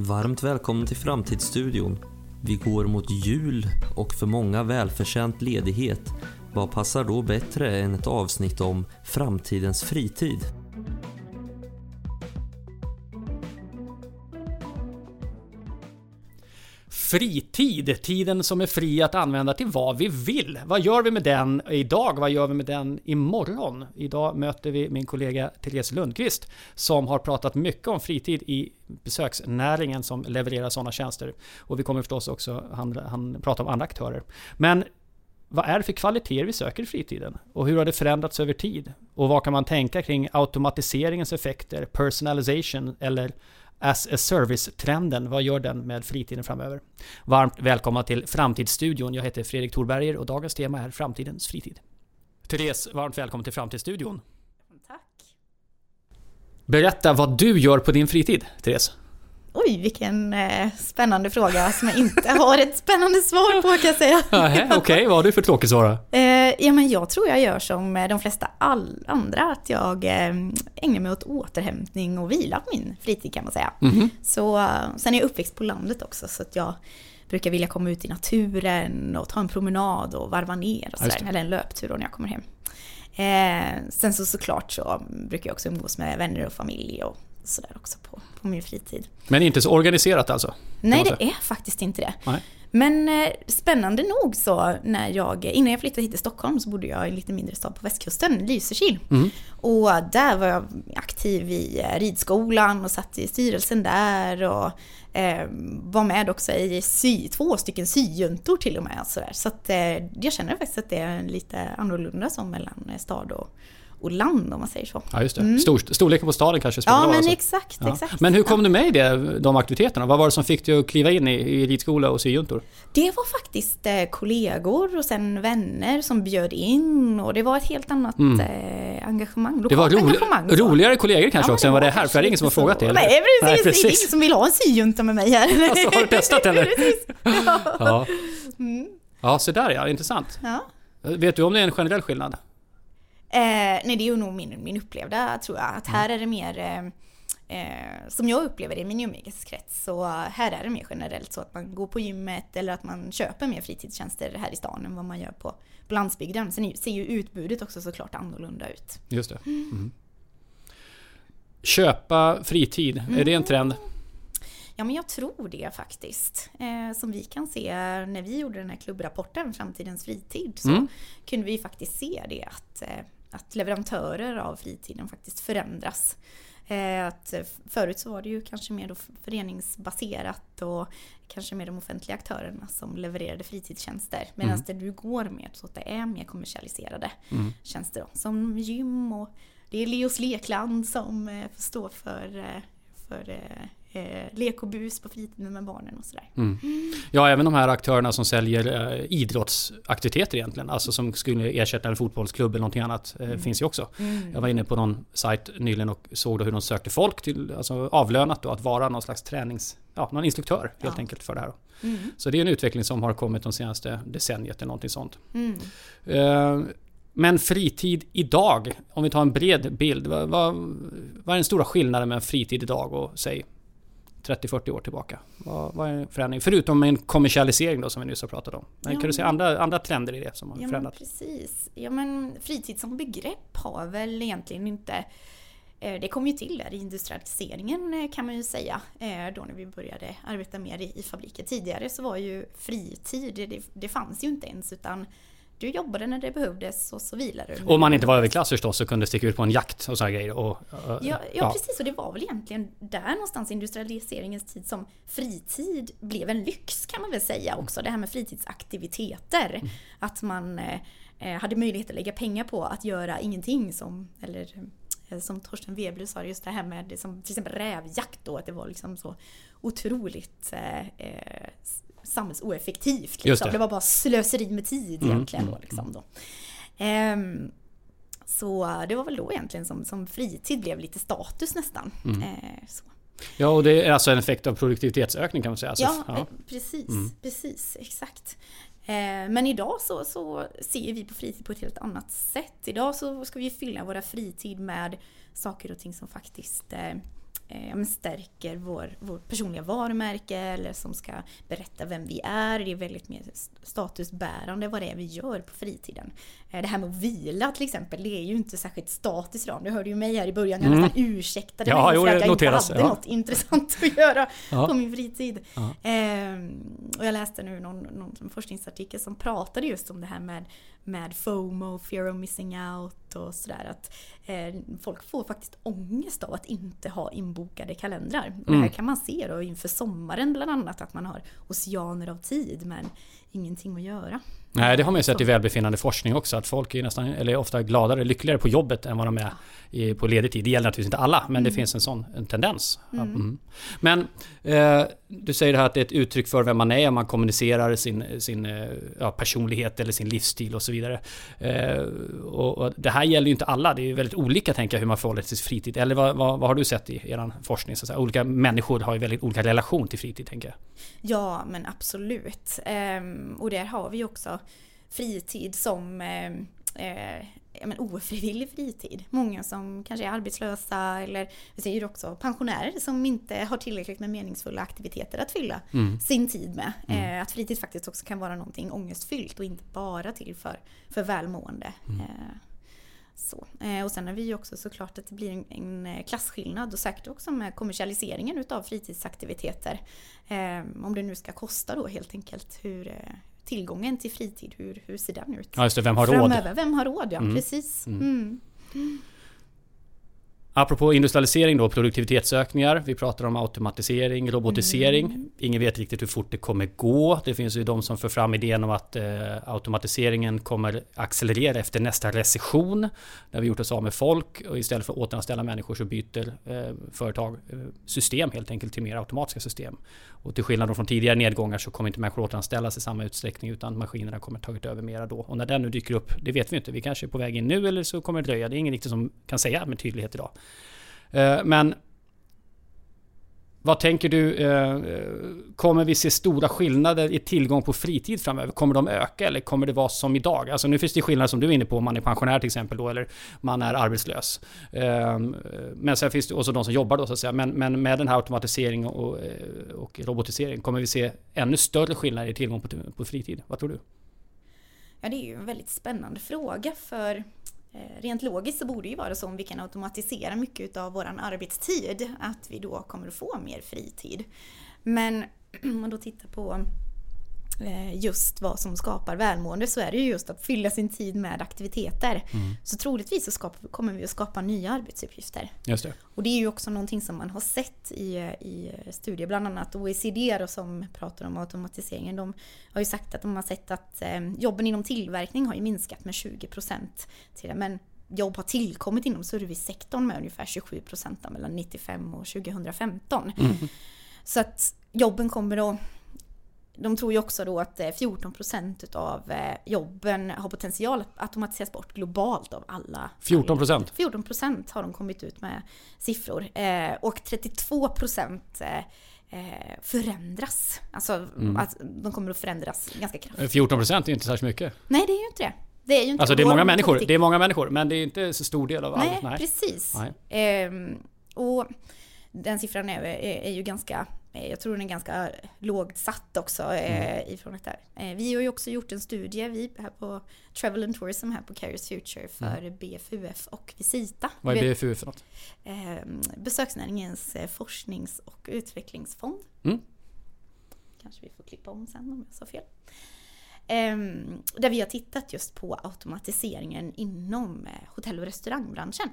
Varmt välkommen till Framtidsstudion. Vi går mot jul och för många välförtjänt ledighet. Vad passar då bättre än ett avsnitt om framtidens fritid? Fritid, tiden som är fri att använda till vad vi vill. Vad gör vi med den idag? Vad gör vi med den imorgon? Idag möter vi min kollega Therese Lundqvist som har pratat mycket om fritid i besöksnäringen som levererar sådana tjänster. Och vi kommer förstås också han, han prata om andra aktörer. Men vad är det för kvaliteter vi söker i fritiden? Och hur har det förändrats över tid? Och vad kan man tänka kring automatiseringens effekter, personalization eller as a service-trenden, vad gör den med fritiden framöver? Varmt välkomna till Framtidsstudion. Jag heter Fredrik Thorberger och dagens tema är framtidens fritid. Therese, varmt välkommen till Framtidsstudion. Tack. Berätta vad du gör på din fritid, Therese. Oj, vilken eh, spännande fråga som jag inte har ett spännande svar på kan jag säga. Okej, okay, vad har du för tråkigt svar eh, Ja, men jag tror jag gör som eh, de flesta all andra, att jag eh, ägnar mig åt återhämtning och vila på min fritid kan man säga. Mm -hmm. Så, eh, sen är jag uppväxt på landet också, så att jag brukar vilja komma ut i naturen och ta en promenad och varva ner och sådär, eller en löptur när jag kommer hem. Eh, sen så såklart så brukar jag också umgås med vänner och familj och sådär också på, på min fritid. Men inte så organiserat alltså? Nej, det är faktiskt inte det. Nej. Men eh, spännande nog så när jag, innan jag flyttade hit till Stockholm så bodde jag i en lite mindre stad på västkusten, Lysekil. Mm. Och där var jag aktiv i eh, ridskolan och satt i styrelsen där och eh, var med också i sy, två stycken syjuntor till och med. Så, så att, eh, jag känner faktiskt att det är lite annorlunda som mellan stad och, och land om man säger så. Ja, just det. Mm. Stor, storleken på staden kanske spelar Ja, men alltså. exakt, ja. exakt. Men hur kom du med i det, de aktiviteterna? Vad var det som fick dig att kliva in i, i ridskola och syjuntor? Det var faktiskt eh, kollegor och sen vänner som bjöd in och det var ett helt annat mm. eh, engagemang. Det var rolig, engagemang, roligare kollegor kanske ja, också än vad det är här, för det är ingen som har frågat det. Nej, precis. Nej, precis. Det är ingen som vill ha en syjunta med mig här. Alltså, har du testat eller? Ja. ja. Mm. Ja, så där ja, intressant. Ja. Vet du om det är en generell skillnad? Eh, nej, det är ju nog min, min upplevda tror jag. Att här mm. är det mer eh, eh, som jag upplever det i min umgängeskrets så här är det mer generellt så att man går på gymmet eller att man köper mer fritidstjänster här i stan än vad man gör på, på landsbygden. Sen ser ju utbudet också såklart annorlunda ut. Just det. Mm. mm. Köpa fritid, är det en trend? Ja, men jag tror det faktiskt. Eh, som vi kan se när vi gjorde den här klubbrapporten Framtidens fritid så mm. kunde vi faktiskt se det att eh, att leverantörer av fritiden faktiskt förändras. Eh, att förut så var det ju kanske mer då föreningsbaserat och kanske mer de offentliga aktörerna som levererade fritidstjänster. Medan mm. det du går med så att det är mer kommersialiserade mm. tjänster. Då, som gym och det är Leos Lekland som eh, står för, eh, för eh, lek och bus på fritiden med barnen och sådär. Mm. Ja, även de här aktörerna som säljer eh, idrottsaktiviteter egentligen, alltså som skulle ersätta en fotbollsklubb eller någonting annat, eh, mm. finns ju också. Mm. Jag var inne på någon sajt nyligen och såg då hur de sökte folk till, alltså avlönat då, att vara någon slags tränings, ja, någon instruktör helt ja. enkelt för det här. Mm. Så det är en utveckling som har kommit de senaste decenniet eller någonting sånt. Mm. Eh, men fritid idag, om vi tar en bred bild, vad, vad, vad är den stora skillnaden med fritid idag och säg 30-40 år tillbaka? Vad, vad är förändringen? Förutom en kommersialisering då som vi nyss har pratat om. Men ja, kan du se andra, andra trender i det som har ja, förändrats? precis. Ja men fritid som begrepp har väl egentligen inte eh, det kom ju till där i industrialiseringen eh, kan man ju säga, eh, då när vi började arbeta mer i fabriker. Tidigare så var ju fritid, det, det fanns ju inte ens utan du jobbade när det behövdes och så vilade du. Om man inte var överklass förstås och kunde sticka ut på en jakt och sådana grejer. Och, och, ja, ja, ja, precis. Och det var väl egentligen där någonstans industrialiseringens tid som fritid blev en lyx kan man väl säga också. Det här med fritidsaktiviteter. Mm. Att man eh, hade möjlighet att lägga pengar på att göra ingenting som, eller eh, som Torsten Webler sa, just det här med som, till exempel rävjakt då, att det var liksom så otroligt eh, eh samhällsoeffektivt. Liksom. Det. det. var bara slöseri med tid mm, egentligen. Mm, då, liksom, då. Um, så det var väl då egentligen som, som fritid blev lite status nästan. Mm. Uh, ja, och det är alltså en effekt av produktivitetsökning kan man säga. Alltså, ja, ja, eh, precis. Mm. Precis, exakt. Eh, men idag så, så ser vi på fritid på ett helt annat sätt. Idag så ska vi fylla våra fritid med saker och ting som faktiskt eh, stärker vår, vårt personliga varumärke eller som ska berätta vem vi är. Det är väldigt mer statusbärande vad det är vi gör på fritiden. Eh, det här med att vila till exempel, det är ju inte särskilt statiskt idag. Du hörde ju mig här i början, jag mm. nästan ursäktade ja, mig för att jag inte hade ja. något intressant att göra ja. på min fritid. Ja. Ehm, och jag läste nu någon, någon forskningsartikel som pratade just om det här med med FOMO, fear of missing out och sådär. Att eh, folk får faktiskt ångest av att inte ha inbokade kalendrar. Mm. Det här mm. kan man se då inför sommaren bland annat, att man har oceaner av tid men ingenting att göra. Nej, det har man ju sett i välbefinnande forskning också. Att folk är nästan, eller ofta gladare, lyckligare på jobbet än vad de är i, på ledig tid. Det gäller naturligtvis inte alla, men mm. det finns en sån en tendens. Mm. Mm. Men eh, du säger det här att det är ett uttryck för vem man är, man kommunicerar sin, sin eh, ja, personlighet eller sin livsstil och så vidare. Eh, och, och, det här gäller ju inte alla, det är väldigt olika tänker jag hur man förhåller sig till fritid. Eller vad, vad, vad har du sett i er forskning? Så? Olika människor har ju väldigt olika relation till fritid tänker jag. Ja, men absolut. Ehm, och där har vi också fritid som eh, eh, men ofrivillig fritid. Många som kanske är arbetslösa eller vi ser ju också pensionärer som inte har tillräckligt med meningsfulla aktiviteter att fylla mm. sin tid med. Mm. Eh, att fritid faktiskt också kan vara någonting ångestfyllt och inte bara till för, för välmående. Mm. Eh, så. Eh, och sen är vi ju också såklart att det blir en, en eh, klasskillnad och säkert också med kommersialiseringen utav fritidsaktiviteter. Eh, om det nu ska kosta då helt enkelt hur, tillgången till fritid, hur, hur ser den ut? Ja, just det, vem har Framöver. råd? Vem har råd, ja mm. precis. Mm. Mm. Apropå industrialisering då, produktivitetsökningar. Vi pratar om automatisering, robotisering. Mm. Ingen vet riktigt hur fort det kommer gå. Det finns ju de som för fram idén om att eh, automatiseringen kommer accelerera efter nästa recession. Där vi gjort oss av med folk och istället för att återanställa människor så byter eh, företag eh, system helt enkelt till mer automatiska system. Och till skillnad från tidigare nedgångar så kommer inte människor återanställas i samma utsträckning utan maskinerna kommer tagit över mera då. Och när den nu dyker upp, det vet vi inte. Vi kanske är på väg in nu eller så kommer det dröja. Det är ingen riktigt som kan säga med tydlighet idag. Eh, men vad tänker du? Eh, kommer vi se stora skillnader i tillgång på fritid framöver? Kommer de öka eller kommer det vara som idag? Alltså nu finns det skillnader som du är inne på, om man är pensionär till exempel då, eller man är arbetslös. Ehm, men sen finns det också de som jobbar då så att säga. Men, men med den här automatisering och, och robotisering, kommer vi se ännu större skillnader i tillgång på, på fritid? Vad tror du? Ja, det är ju en väldigt spännande fråga för Eh, rent logiskt så borde det ju vara så om vi kan automatisera mycket av vår arbetstid att vi då kommer att få mer fritid. Men om man då tittar på just vad som skapar välmående så är det ju just att fylla sin tid med aktiviteter. Mm. Så troligtvis så skapar, kommer vi att skapa nya arbetsuppgifter. Just det. Och det är ju också någonting som man har sett i, i studier, bland annat OECD då, som pratar om automatiseringen. De har ju sagt att de har sett att eh, jobben inom tillverkning har ju minskat med 20% till det. Men jobb har tillkommit inom servicesektorn med ungefär 27% mellan 95 och 2015. Mm. Så att jobben kommer att de tror ju också då att 14% eh, av eh, jobben har potential att automatiseras bort globalt av alla. 14%? 14% har de kommit ut med siffror. Eh, och 32% förändras. Alltså mm. att de kommer att förändras ganska kraftigt. 14% är inte särskilt mycket. Nej, det är ju inte det. Det är ju inte alltså det är många människor, det är många människor, men det är inte så stor del av allt. Nej, precis. Nej. Ehm, och den siffran är, är, är ju ganska jag tror den är ganska lågt satt också eh, mm. ifrån det där. Eh, vi har ju också gjort en studie, vi här på Travel and Tourism här på Carriers Future för mm. BFUF och Visita. Vad är BFUF för något? Besöksnäringens forsknings och utvecklingsfond. Mm. Kanske vi får klippa om sen om jag sa fel. Där vi har tittat just på automatiseringen inom hotell och restaurangbranschen.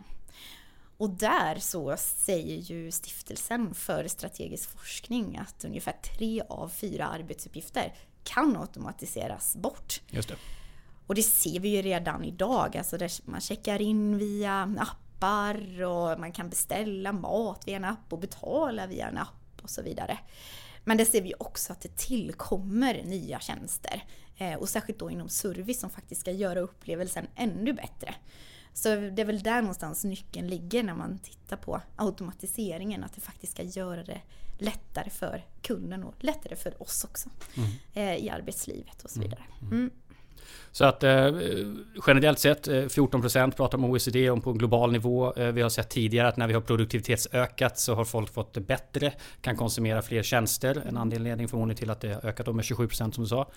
Och där så säger ju stiftelsen för strategisk forskning att ungefär tre av fyra arbetsuppgifter kan automatiseras bort. Just det. Och det ser vi ju redan idag, alltså där man checkar in via appar och man kan beställa mat via en app och betala via en app och så vidare. Men det ser vi också att det tillkommer nya tjänster. Eh, och särskilt då inom service som faktiskt ska göra upplevelsen ännu bättre. Så det är väl där någonstans nyckeln ligger när man tittar på automatiseringen. Att det faktiskt ska göra det lättare för kunden och lättare för oss också mm. eh, i arbetslivet och så vidare. Mm. Så att eh, generellt sett eh, 14% pratar om OECD om på global nivå. Eh, vi har sett tidigare att när vi har produktivitetsökat så har folk fått det bättre, kan konsumera fler tjänster. En anledning förmodligen till att det har ökat med 27% som du sa.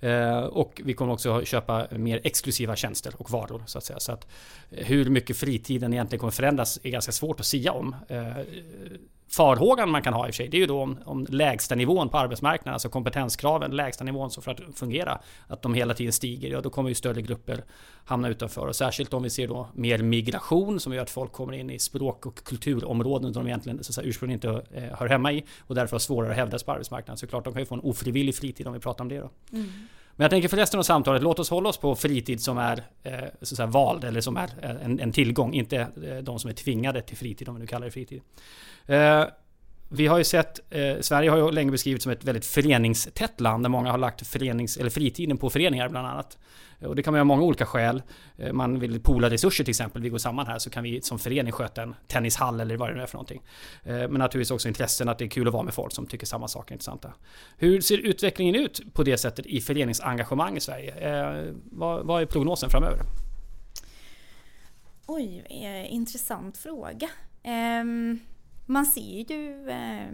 Eh, och vi kommer också köpa mer exklusiva tjänster och varor så att säga. Så att eh, hur mycket fritiden egentligen kommer förändras är ganska svårt att sia om. Eh, Farhågan man kan ha i och för sig, det är ju då om, om lägsta nivån på arbetsmarknaden, alltså kompetenskraven, lägsta nivån så för att fungera, att de hela tiden stiger, ja då kommer ju större grupper hamna utanför. Och särskilt om vi ser då mer migration som gör att folk kommer in i språk och kulturområden som de egentligen så säga, ursprungligen inte eh, hör hemma i och därför har svårare att hävda sig på arbetsmarknaden. Så klart, de kan ju få en ofrivillig fritid om vi pratar om det då. Mm. Men jag tänker för resten av samtalet, låt oss hålla oss på fritid som är eh, så att säga, vald eller som är en, en tillgång, inte eh, de som är tvingade till fritid om vi nu kallar det fritid. Eh, vi har ju sett, eh, Sverige har ju länge beskrivits som ett väldigt föreningstätt land där många har lagt förenings, eller fritiden på föreningar bland annat. Och det kan man göra av många olika skäl. Eh, man vill poola resurser till exempel. Vi går samman här så kan vi som förening sköta en tennishall eller vad det nu är för någonting. Eh, men naturligtvis också intressen att det är kul att vara med folk som tycker samma saker är intressanta. Hur ser utvecklingen ut på det sättet i föreningsengagemang i Sverige? Eh, vad, vad är prognosen framöver? Oj, intressant fråga. Um man ser ju eh,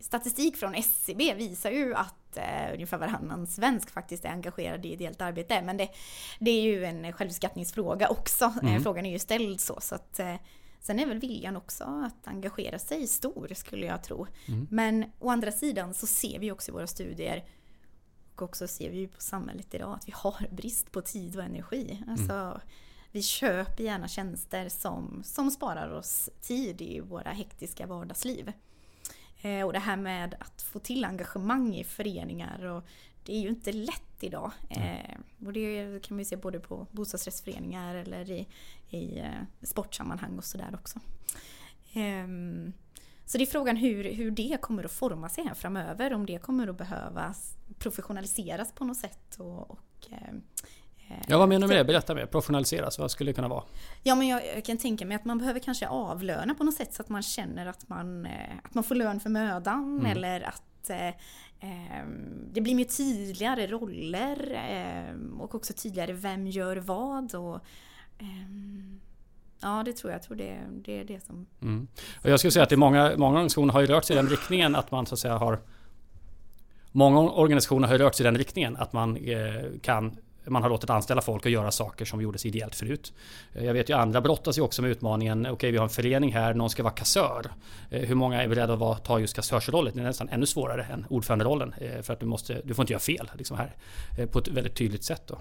statistik från SCB visar ju att eh, ungefär varannan svensk faktiskt är engagerad i ideellt arbete. Men det, det är ju en självskattningsfråga också. Eh, mm. Frågan är ju ställd så. så att, eh, sen är väl viljan också att engagera sig stor skulle jag tro. Mm. Men å andra sidan så ser vi också i våra studier och också ser vi ju på samhället idag att vi har brist på tid och energi. Alltså, mm vi köper gärna tjänster som, som sparar oss tid i våra hektiska vardagsliv. Eh, och det här med att få till engagemang i föreningar och det är ju inte lätt idag. Eh, och det kan vi se både på bostadsrättsföreningar eller i, i eh, sportsammanhang och sådär också. Eh, så det är frågan hur, hur det kommer att forma sig här framöver. Om det kommer att behöva professionaliseras på något sätt och, och Ja, vad menar du med det? Berätta mer. Professionaliseras, vad skulle det kunna vara? Ja, men jag, jag, kan tänka mig att man behöver kanske avlöna på något sätt så att man känner att man, eh, att man får lön för mödan mm. eller att eh, ehm, det blir mer tydligare roller eh, och också tydligare vem gör vad. Och, eh, Ja, det tror jag. Jag tror det, det är det som... Mm. Och jag skulle säga att det är många, många organisationer har ju rört sig i den riktningen att man så att säga har... Många organisationer har rört sig i den riktningen att man eh, kan man har låtit anställa folk och göra saker som gjordes ideellt förut. Eh, jag vet ju andra brottas ju också med utmaningen, okej okay, vi har en förening här, någon ska vara kassör. Eh, hur många är beredda att ta just kassörsrollen? Det är nästan ännu svårare än ordföranderollen. Eh, för att du, måste, du får inte göra fel liksom här, på ett väldigt tydligt sätt. Då.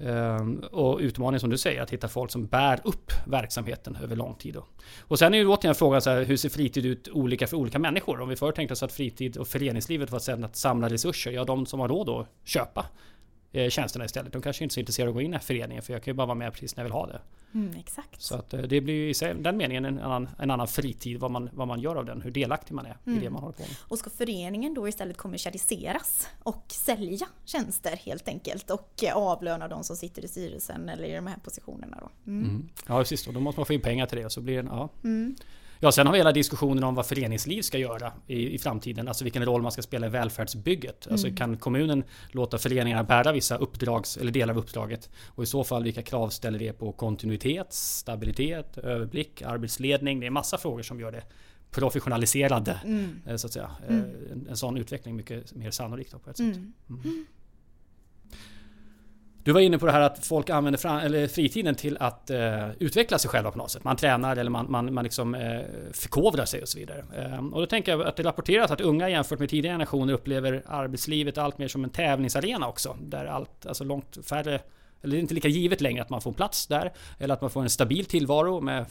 Ehm, och utmaningen som du säger, att hitta folk som bär upp verksamheten över lång tid. Då. Och sen är ju återigen frågan så här, hur ser fritid ut olika för olika människor? Om vi förr tänkte oss att fritid och föreningslivet var ett sätt att samla resurser, ja de som har råd att köpa Eh, tjänsterna istället. De kanske inte är så intresserade av att gå in i den här föreningen för jag kan ju bara vara med precis när jag vill ha det. Mm, exakt. Så att eh, det blir ju i den meningen en annan, en annan fritid, vad man, vad man gör av den, hur delaktig man är mm. i det man håller på med. Och ska föreningen då istället kommersialiseras och sälja tjänster helt enkelt och eh, avlöna de som sitter i styrelsen eller i de här positionerna då? Mm. mm. Ja precis, och då måste man få in pengar till det och så blir det, ja. Mm. Ja, sen har vi hela diskussionen om vad föreningsliv ska göra i, i framtiden. Alltså vilken roll man ska spela i välfärdsbygget. Alltså, mm. Alltså kan kommunen låta föreningarna bära vissa uppdrags eller delar av uppdraget? Och i så fall vilka krav ställer det på kontinuitet, stabilitet, överblick, arbetsledning? Det är massa frågor som gör det professionaliserade. Mm. Eh, så att säga. Mm. Eh, en, en sån utveckling mycket mer sannolik på ett sätt. Du var inne på det här att folk använder fram, eller fritiden till att eh, utveckla sig själva på något sätt. Man tränar eller man, man, man liksom, eh, förkovrar sig och så vidare. Eh, och då tänker jag att det rapporteras att unga jämfört med tidigare generationer upplever arbetslivet allt mer som en tävlingsarena också. Där allt, alltså långt färre eller det är inte lika givet längre att man får plats där. Eller att man får en stabil tillvaro med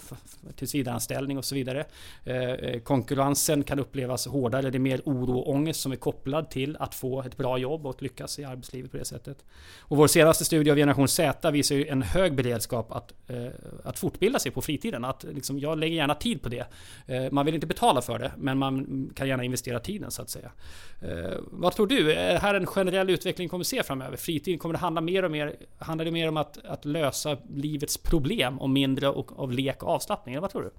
tillsvidareanställning och så vidare. Eh, eh, konkurrensen kan upplevas hårdare. Det är mer oro och ångest som är kopplad till att få ett bra jobb och att lyckas i arbetslivet på det sättet. Och vår senaste studie av generation Z visar ju en hög beredskap att, eh, att fortbilda sig på fritiden. Att liksom, jag lägger gärna tid på det. Eh, man vill inte betala för det, men man kan gärna investera tiden så att säga. Eh, vad tror du? Är det här en generell utveckling kommer se framöver? Fritiden kommer det handla mer och mer handlar det mer om att, att lösa livets problem och mindre och, av lek och avslappning? Eller vad tror du?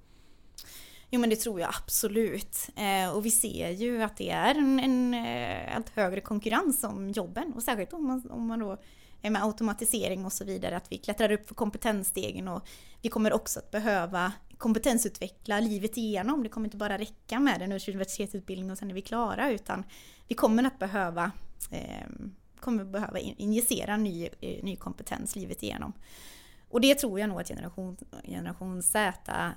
Jo men det tror jag absolut. Eh, och vi ser ju att det är en, en eh, allt högre konkurrens om jobben. Och särskilt om man, om man då är med automatisering och så vidare. Att vi klättrar upp för kompetensstegen och vi kommer också att behöva kompetensutveckla livet igenom. Det kommer inte bara räcka med en universitetsutbildning och sen är vi klara utan vi kommer att behöva, eh, kommer behöva injicera ny, eh, ny kompetens livet igenom. Och det tror jag nog att generation, generation Z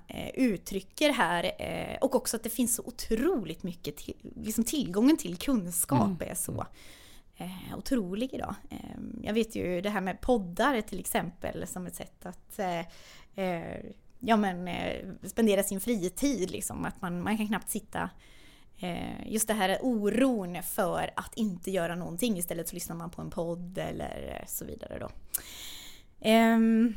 eh, uttrycker här. Eh, och också att det finns så otroligt mycket, till, liksom tillgången till kunskap mm. är så eh, otrolig idag. Eh, jag vet ju det här med poddar till exempel som ett sätt att eh, eh ja, men, spendera sin fritid. Liksom. Att man, man kan knappt sitta Eh, just det här oron för att inte göra någonting istället så lyssnar man på en podd eller så vidare då. Ehm,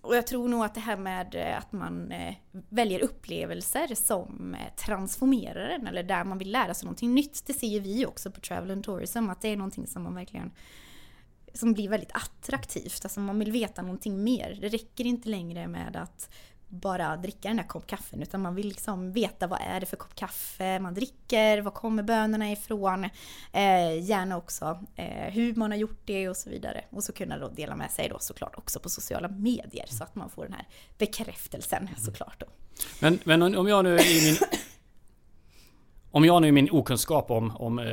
och jag tror nog att det här med eh, att man eh, väljer upplevelser som transformerar en eller där man vill lära sig någonting nytt. Det ser ju vi också på Travel and Tourism att det är någonting som man verkligen som blir väldigt attraktivt. Alltså man vill veta någonting mer. Det räcker inte längre med att bara dricka den där kopp kaffen utan man vill liksom veta vad är det för kopp kaffe man dricker, var kommer bönorna ifrån, eh, gärna också eh, hur man har gjort det och så vidare. Och så kunna då dela med sig då såklart också på sociala medier så att man får den här bekräftelsen såklart då. Men, men om jag nu i min om jag nu i min okunskap om, om eh,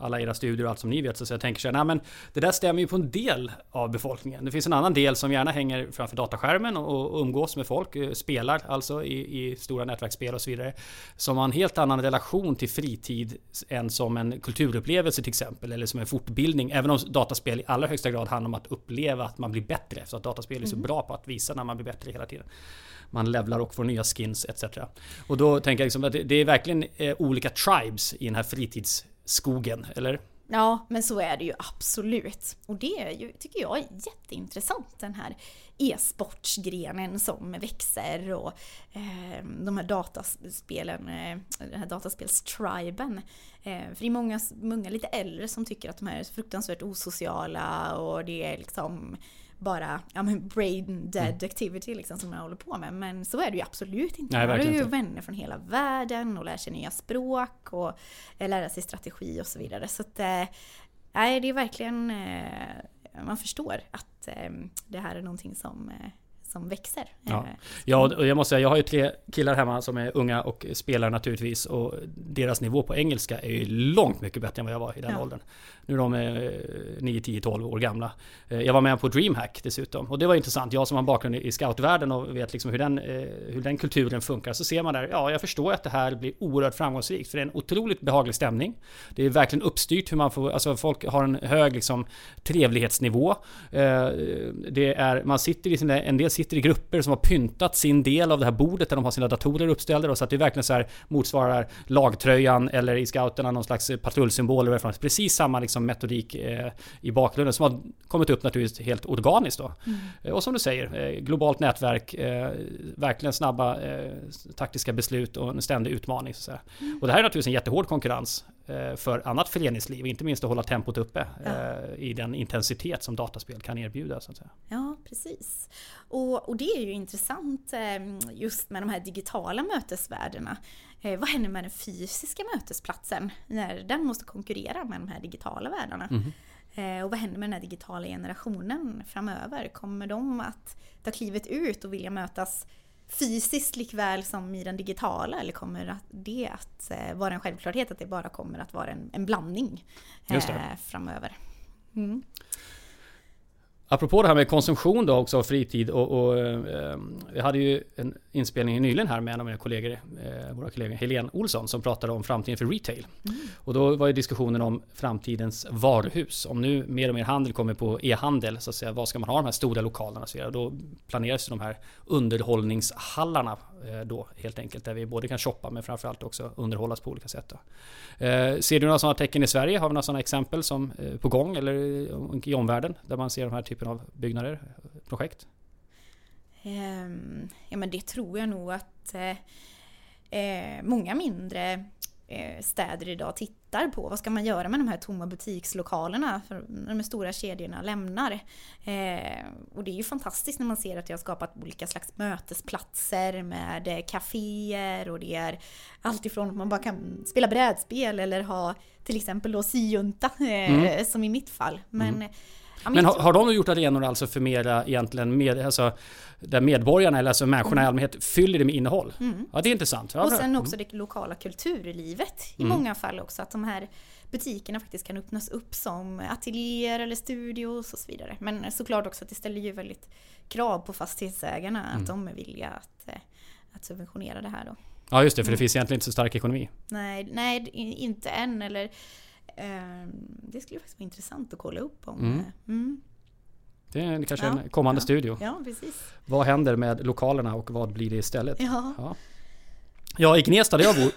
alla era studier och allt som ni vet så, så jag tänker så här, nej men det där stämmer ju på en del av befolkningen. Det finns en annan del som gärna hänger framför dataskärmen och, och umgås med folk, eh, spelar alltså i, i, stora nätverksspel och så vidare. Som har en helt annan relation till fritid än som en kulturupplevelse till exempel, eller som en fortbildning. Även om dataspel i allra högsta grad handlar om att uppleva att man blir bättre. Så att dataspel är så mm. bra på att visa när man blir bättre hela tiden man levlar och får nya skins etc. Och då tänker jag liksom att det är verkligen eh, olika tribes i den här fritidsskogen, eller? Ja, men så är det ju absolut. Och det är ju, tycker jag är jätteintressant, den här e-sportsgrenen som växer och eh, de här dataspelen, eh, den här dataspelstriben. Eh, för det är många, många lite äldre som tycker att de här är fruktansvärt osociala och det är liksom bara ja, men brain dead mm. activity liksom, som man håller på med. Men så är det ju absolut inte. Nej, man har ju inte. vänner från hela världen och lär sig nya språk och eh, lära sig strategi och så vidare. Så att, eh, nej, det är verkligen, eh, man förstår att det här är någonting som som växer. Ja, eh, ja och jag måste säga, jag har ju tre killar hemma som är unga och spelar naturligtvis och deras nivå på engelska är ju långt mycket bättre än vad jag var i den ja. åldern. Nu är de 9, 10, 12 år gamla. Eh, jag var med på DreamHack dessutom och det var intressant. Jag som har bakgrund i scoutvärlden och vet liksom hur den, eh, hur den kulturen funkar så ser man där, ja jag förstår att det här blir oerhört framgångsrikt för det är en otroligt behaglig stämning. Det är verkligen uppstyrt hur man får, alltså folk har en hög liksom trevlighetsnivå. Det är, man sitter i sin, en del sitter sitter i grupper som har pyntat sin del av det här bordet där de har sina datorer uppställda. Så att det verkligen så här motsvarar lagtröjan eller i scouterna någon slags patrullsymbol. Eller Precis samma liksom metodik eh, i bakgrunden som har kommit upp naturligtvis helt organiskt. Då. Mm. Eh, och som du säger, eh, globalt nätverk, eh, verkligen snabba eh, taktiska beslut och en ständig utmaning. Så mm. Och det här är naturligtvis en jättehård konkurrens för annat föreningsliv, inte minst att hålla tempot uppe ja. Eh, i den intensitet som dataspel kan erbjuda. Så att säga. Ja, precis. Och, och det är ju intressant ehm, just med de här digitala mötesvärdena. Eh, vad händer med den fysiska mötesplatsen när den måste konkurrera med de här digitala världarna? Mm. Och vad händer med den här digitala generationen framöver? Kommer de att ta klivet ut och vilja mötas fysiskt likväl som i den digitala eller kommer det att eh, vara en självklarhet att det bara kommer att vara en, en blandning eh, framöver? Mm. Apropå det här med konsumtion då också, och fritid och, och eh, vi hade ju en inspelning nyligen här med en av mina kollegor, eh, våra kollegor Helene Olsson som pratade om framtiden för retail. Mm. Och då var ju diskussionen om framtidens varuhus. Om nu mer och mer handel kommer på e-handel, så att säga, vad ska man ha de här stora lokalerna? Så då planeras de här underhållningshallarna Eh, då helt enkelt, där vi både kan shoppa men framförallt också underhållas på olika sätt. Då. Eh, ser du några sådana tecken i Sverige? Har vi några sådana exempel som eh, på gång eller i omvärlden där man ser de här typen av byggnader, projekt? Ehm, ja men det tror jag nog att eh, många mindre städer idag tittar på. Vad ska man göra med de här tomma butikslokalerna för när de stora kedjorna lämnar? Eh, och det är ju fantastiskt när man ser att det har skapat olika slags mötesplatser med kaféer och det är allt ifrån att man bara kan spela brädspel eller ha till exempel då syjunta mm. som i mitt fall. Men mm. Men har, har de gjort arenor alltså för mera egentligen med, alltså, där medborgarna eller alltså människorna mm. i allmänhet fyller det med innehåll? Mm. Ja, det är intressant. Och sen också det lokala kulturlivet i mm. många fall också. Att de här butikerna faktiskt kan öppnas upp som ateljéer eller studios och så vidare. Men såklart också att det ställer ju väldigt krav på fastighetsägarna att mm. de är villiga att, eh, att subventionera det här då. Ja just det, för det mm. finns egentligen inte så stark ekonomi. Nej, nej inte än. Eller det skulle faktiskt vara intressant att kolla upp om. Mm. Eh, mm. Det är kanske ja, en kommande ja, studio. Ja, precis. Vad händer med lokalerna och vad blir det istället? Ja, ja. ja i Gnesta där jag bor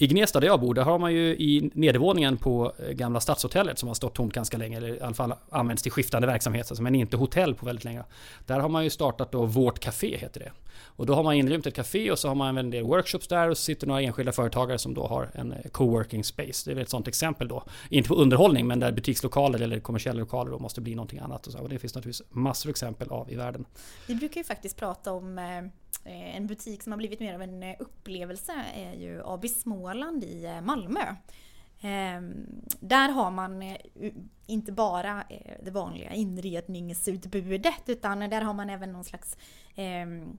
i Gnesta där jag bor, där har man ju i nedervåningen på eh, gamla Stadshotellet som har stått tomt ganska länge, eller i alla fall använts till skiftande verksamheter, men inte hotell på väldigt länge. Där har man ju startat då Vårt Café, heter det. Och då har man inrymt ett café och så har man en del workshops där och så sitter några enskilda företagare som då har en eh, coworking space. Det är väl ett sånt exempel då. Inte på underhållning, men där butikslokaler eller kommersiella lokaler då måste bli någonting annat. Och, så. och det finns naturligtvis massor av exempel av i världen. Vi brukar ju faktiskt prata om Eh, Eh, en butik som har blivit mer av en eh, upplevelse är ju AB Småland i eh, Malmö. Ehm, där har man inte bara det vanliga inredningsutbudet utan där har man även någon slags ehm,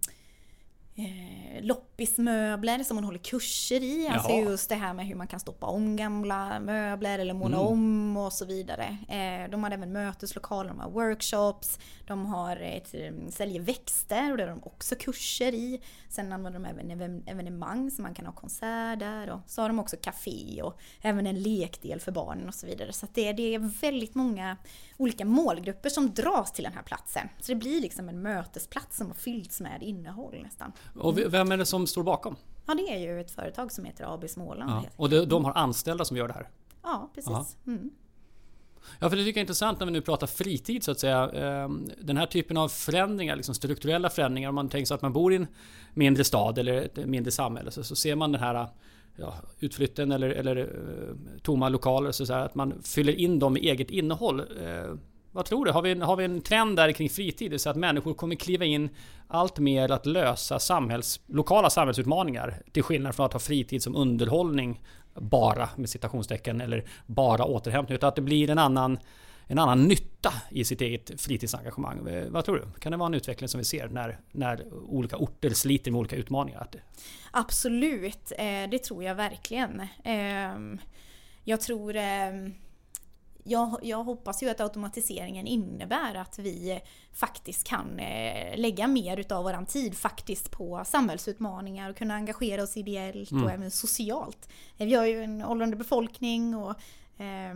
eh, loppismöbler som man håller kurser i. Jaha. Alltså just det här med hur man kan stoppa om gamla möbler eller måla mm. om och så vidare. Eh, de har även möteslokaler, de har workshops, de har ett, eh, säljer växter och det har de också kurser i. Sen använder de även evenemang så man kan ha konsert där och så har de också café och även en lekdel för barnen och så vidare. Så det, det är väldigt många olika målgrupper som dras till den här platsen. Så det blir liksom en mötesplats som har fyllts med innehåll nästan. Och vem är det som står bakom? Ja, det är ju ett företag som heter AB Småland. Ja. Och de, de, har anställda som gör det här? Ja, precis. Mm. Ja, för det tycker jag är intressant när vi nu pratar fritid så att säga. Ehm, den här typen av förändringar, liksom strukturella förändringar. Om man tänker sig att man bor i en mindre stad eller ett mindre samhälle så, så ser man den här ja, utflytten eller, eller eh, tomma lokaler. Så, så här, att man fyller in dem med eget innehåll. Eh, vad tror du? Har vi, en, har vi en trend där kring fritid? Så att människor kommer kliva in allt mer att lösa samhälls, lokala samhällsutmaningar. Till skillnad från att ha fritid som underhållning bara med citationstecken eller bara återhämtning. Utan att det blir en annan, en annan nytta i sitt eget fritidsengagemang. Vad tror du? Kan det vara en utveckling som vi ser när, när olika orter sliter med olika utmaningar? Absolut, eh, det tror jag verkligen. Ehm, jag tror ehm, jag, jag, hoppas ju att automatiseringen innebär att vi faktiskt kan eh, lägga mer utav våran tid faktiskt på samhällsutmaningar och kunna engagera oss ideellt mm. och även socialt. Eh, vi har ju en åldrande befolkning och eh,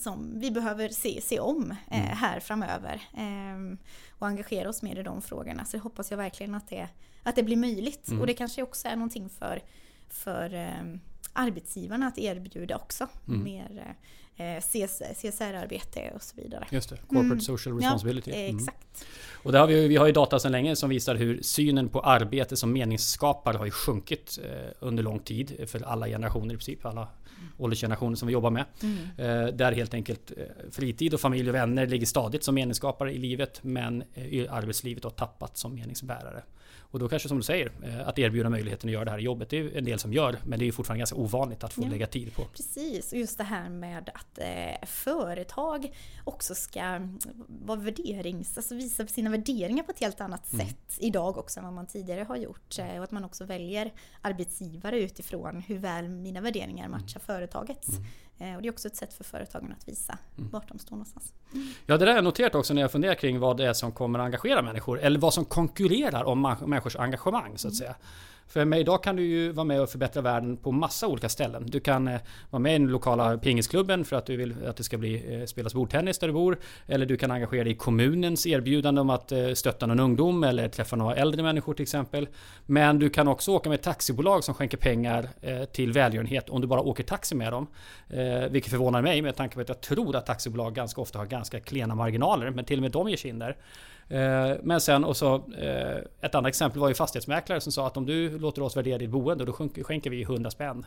som vi behöver se, se om eh, mm. här framöver. Eh, och engagera oss mer i de frågorna. Så det hoppas jag verkligen att det, att det blir möjligt. Mm. Och det kanske också är någonting för, för eh, arbetsgivarna att erbjuda också. Mm. Mer Eh, CSR-arbete och så vidare. Just det, Corporate mm. Social Responsibility. Ja, mm. exakt. Och där har vi, vi har ju data sedan länge som visar hur synen på arbete som meningsskapare har ju sjunkit eh, under lång tid för alla generationer i princip. Alla mm. åldersgenerationer som vi jobbar med. Mm. Eh, där helt enkelt fritid och familj och vänner ligger stadigt som meningsskapare i livet men arbetslivet har tappat som meningsbärare. Och då kanske som du säger, eh, att erbjuda möjligheten att göra det här jobbet. Det är en del som gör, men det är fortfarande ganska ovanligt att få ja, lägga tid på. Precis, och just det här med att eh, företag också ska vara värderings, alltså visa sina värderingar på ett helt annat mm. sätt idag också än vad man tidigare har gjort. Eh, och att man också väljer arbetsgivare utifrån hur väl mina värderingar matchar mm. företagets. Mm. Eh, och det är också ett sätt för företagen att visa mm. vart de står någonstans. Mm. Ja, det där har jag noterat också när jag funderar kring vad det är som kommer att engagera människor. Eller vad som konkurrerar om människors engagemang så att mm. säga. För med idag kan du ju vara med och förbättra världen på massa olika ställen. Du kan eh, vara med i den lokala pingisklubben för att du vill att det ska bli, eh, spelas bordtennis där du bor. Eller du kan engagera dig i kommunens erbjudande om att eh, stötta någon ungdom eller träffa några äldre människor till exempel. Men du kan också åka med ett taxibolag som skänker pengar eh, till välgörenhet om du bara åker taxi med dem. Eh, vilket förvånar mig med tanke på att jag tror att taxibolag ganska ofta har ganska klena marginaler. Men till och med de ger sig in där. Eh, men sen och så eh, ett annat exempel var ju fastighetsmäklare som sa att om du låter oss värdera ditt boende då skänker vi 100 spänn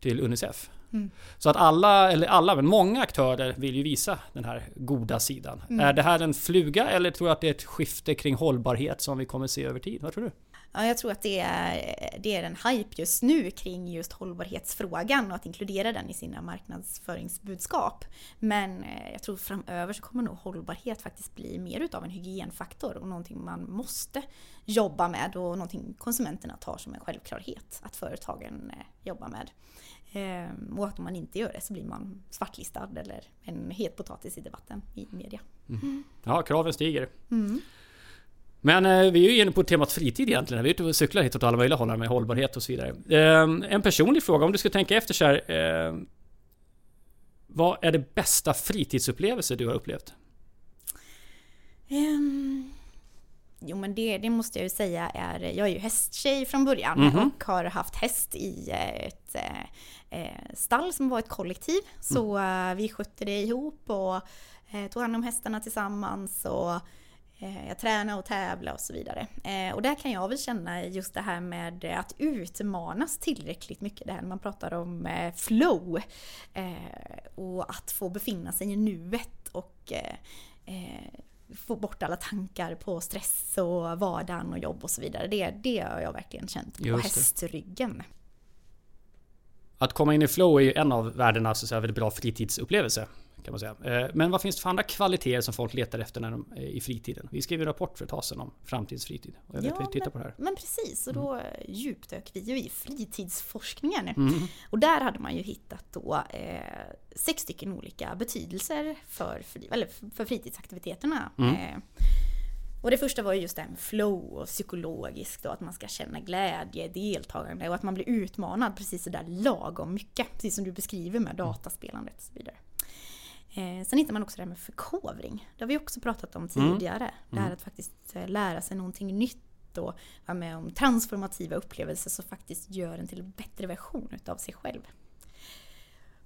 till Unicef. Mm. Så att alla, eller alla, men många aktörer vill ju visa den här goda sidan. Mm. Är det här en fluga eller tror du att det är ett skifte kring hållbarhet som vi kommer se över tid? Vad tror du? Ja, jag tror att det är, det är en hype just nu kring just hållbarhetsfrågan och att inkludera den i sina marknadsföringsbudskap. Men eh, jag tror framöver så kommer nog hållbarhet faktiskt bli mer utav en hygienfaktor och någonting man måste jobba med och någonting konsumenterna tar som en självklarhet att företagen eh, jobbar med. Ehm, och att om man inte gör det så blir man svartlistad eller en het potatis i debatten i media. Mm. Ja, kraven stiger. Mm. Men eh, vi är ju inne på temat fritid egentligen. Vi är ute och cyklar hit åt alla möjliga håll med hållbarhet och så vidare. Eh, en personlig fråga, om du ska tänka efter så här. Eh, vad är det bästa fritidsupplevelse du har upplevt? Um, jo men det, det, måste jag ju säga är, jag är ju hästtjej från början mm -hmm. och har haft häst i ett eh, stall som var ett kollektiv. Så mm. eh, vi skötte det ihop och eh, tog hand om hästarna tillsammans och Eh, jag tränar och tävlar och så vidare. Eh, och där kan jag väl känna just det här med att utmanas tillräckligt mycket. Det här när man pratar om eh, flow. Och att få befinna sig i nuet och få bort alla tankar på stress och vardagen och jobb och så vidare. Det, det har jag verkligen känt på hästryggen. Att komma in i flow är ju en av världens väldigt bra fritidsupplevelse. Kan man säga. Eh, men vad finns det för andra kvaliteter som folk letar efter när de är i fritiden? Vi skrev en rapport för ett tag sedan om framtidsfritid. Och jag vet ja, vi tittar men, på det här. Men precis, och då mm. djupdök vi ju i fritidsforskningen. Mm. Och där hade man ju hittat då eh, sex stycken olika betydelser för, eller för fritidsaktiviteterna. Mm. Eh, och det första var just det här med flow och psykologiskt och att man ska känna glädje, deltagande och att man blir utmanad precis sådär lagom mycket. Precis som du beskriver med dataspelandet och så vidare. Eh, sen hittar man också det här med förkovring. Det har vi också pratat om mm. tidigare. Mm. Det här att faktiskt eh, lära sig någonting nytt och vara med om transformativa upplevelser som faktiskt gör en till en bättre version utav sig själv.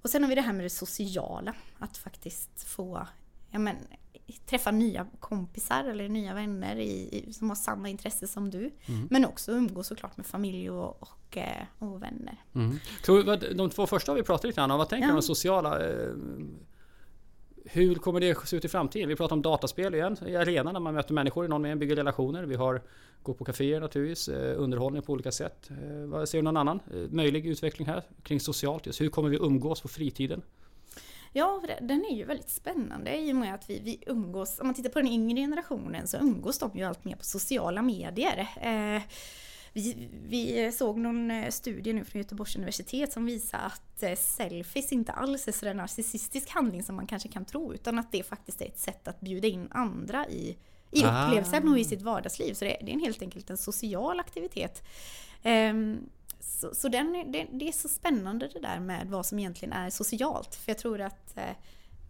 Och sen har vi det här med det sociala. Att faktiskt få ja men, träffa nya kompisar eller nya vänner i, som har samma intresse som du. Mm. Men också umgås såklart med familj och, och, eh, och vänner. Mm. De två första har vi pratat lite om. Vad tänker du ja. om sociala eh, hur kommer det se ut i framtiden? Vi pratar om dataspel igen, i arenan där man möter människor, någon med bygger relationer. Vi har gå på kaféer naturligtvis, eh, underhållning på olika sätt. Ser du någon annan möjlig utveckling här kring socialt? Just hur kommer vi umgås på fritiden? Ja, den är ju väldigt spännande i och med att vi, vi umgås, om man tittar på den yngre generationen så umgås de ju allt mer på sociala medier. Eh, vi, vi såg någon eh, studie nu från Göteborgs universitet som visar att eh, selfies inte alls är så en narcissistisk handling som man kanske kan tro utan att det faktiskt är ett sätt att bjuda in andra i, i ah. upplevelsen och i sitt vardagsliv. Så det, det är helt enkelt en social aktivitet. Um, så, så den, det, det, är så spännande det där med vad som egentligen är socialt. För jag tror att eh,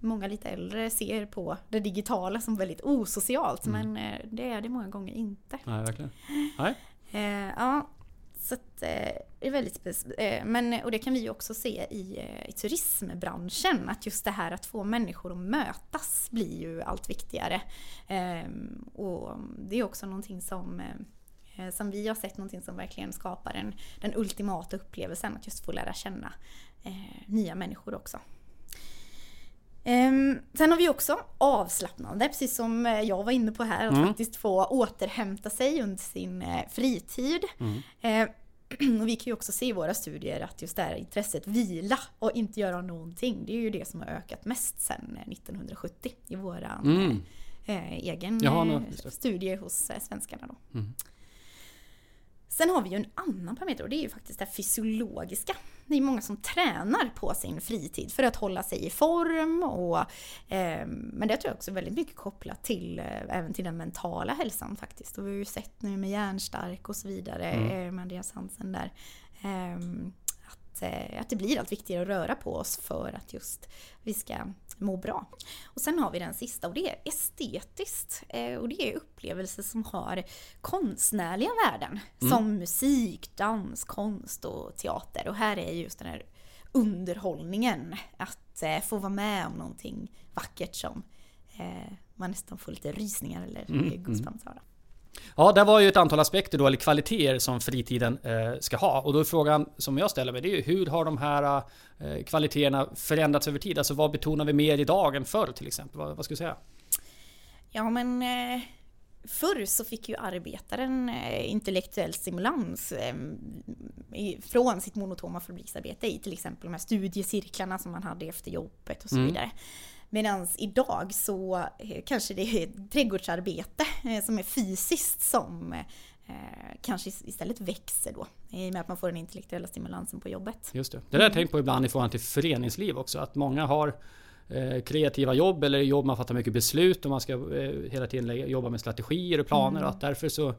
många lite äldre ser på det digitala som väldigt osocialt. Mm. Men eh, det är det många gånger inte. Nej, verkligen. Nej. Eh, ja, så att, det är väldigt speciellt. Men, och det kan vi ju också se i, i turismbranschen, att just det här att få människor att mötas blir ju allt viktigare. Ehm, och det är också någonting som som vi har sett någonting som verkligen skapar en, den ultimata upplevelsen, att just få lära känna eh, nya människor också. Um, sen har vi också avslappnande, precis som eh, jag var inne på här, att mm. faktiskt få återhämta sig under sin eh, fritid. Mm. Uh, och vi kan ju också se i våra studier att just det här intresset vila och inte göra någonting, det är ju det som har ökat mest sedan 1970 i våran mm. egen Jaha, studie hos svenskarna. Då. Mm. Sen har vi ju en annan parameter och det är ju faktiskt det fysiologiska. Det är många som tränar på sin fritid för att hålla sig i form och eh, men det tror jag också är väldigt mycket kopplat till eh, även till den mentala hälsan faktiskt. Och vi har ju sett nu med Hjärnstark och så vidare mm. eh, med Andreas Hansen där. Eh, att, att det blir allt viktigare att röra på oss för att just vi ska må bra. Och sen har vi den sista och det är estetiskt. Eh, och det är upplevelser som har konstnärliga värden. Mm. Som musik, dans, konst och teater. Och här är just den här underhållningen. Att eh, få vara med om någonting vackert som man nästan får lite rysningar eller mm, goosebumps mm. Ja, det var ju ett antal aspekter då, eller kvaliteter som fritiden eh, ska ha. Och då är frågan som jag ställer mig, det är ju hur har de här eh, kvaliteterna förändrats över tid? Alltså vad betonar vi mer idag än förr till exempel? Vad, vad ska du säga? Ja men eh, Förr så fick ju arbetaren eh, intellektuell stimulans eh, från sitt monotoma fabriksarbete i till exempel de här studiecirklarna som man hade efter jobbet och så mm. vidare. Medan idag så eh, kanske det är trädgårdsarbete som är fysiskt som kanske istället växer då. I och med att man får den intellektuella stimulansen på jobbet. Just det. Det där har jag tänkt på ibland i förhållande till föreningsliv också. Att många har Eh, kreativa jobb eller jobb man fattar mycket beslut och man ska eh, hela tiden jobba med strategier och planer. Mm. Och att därför så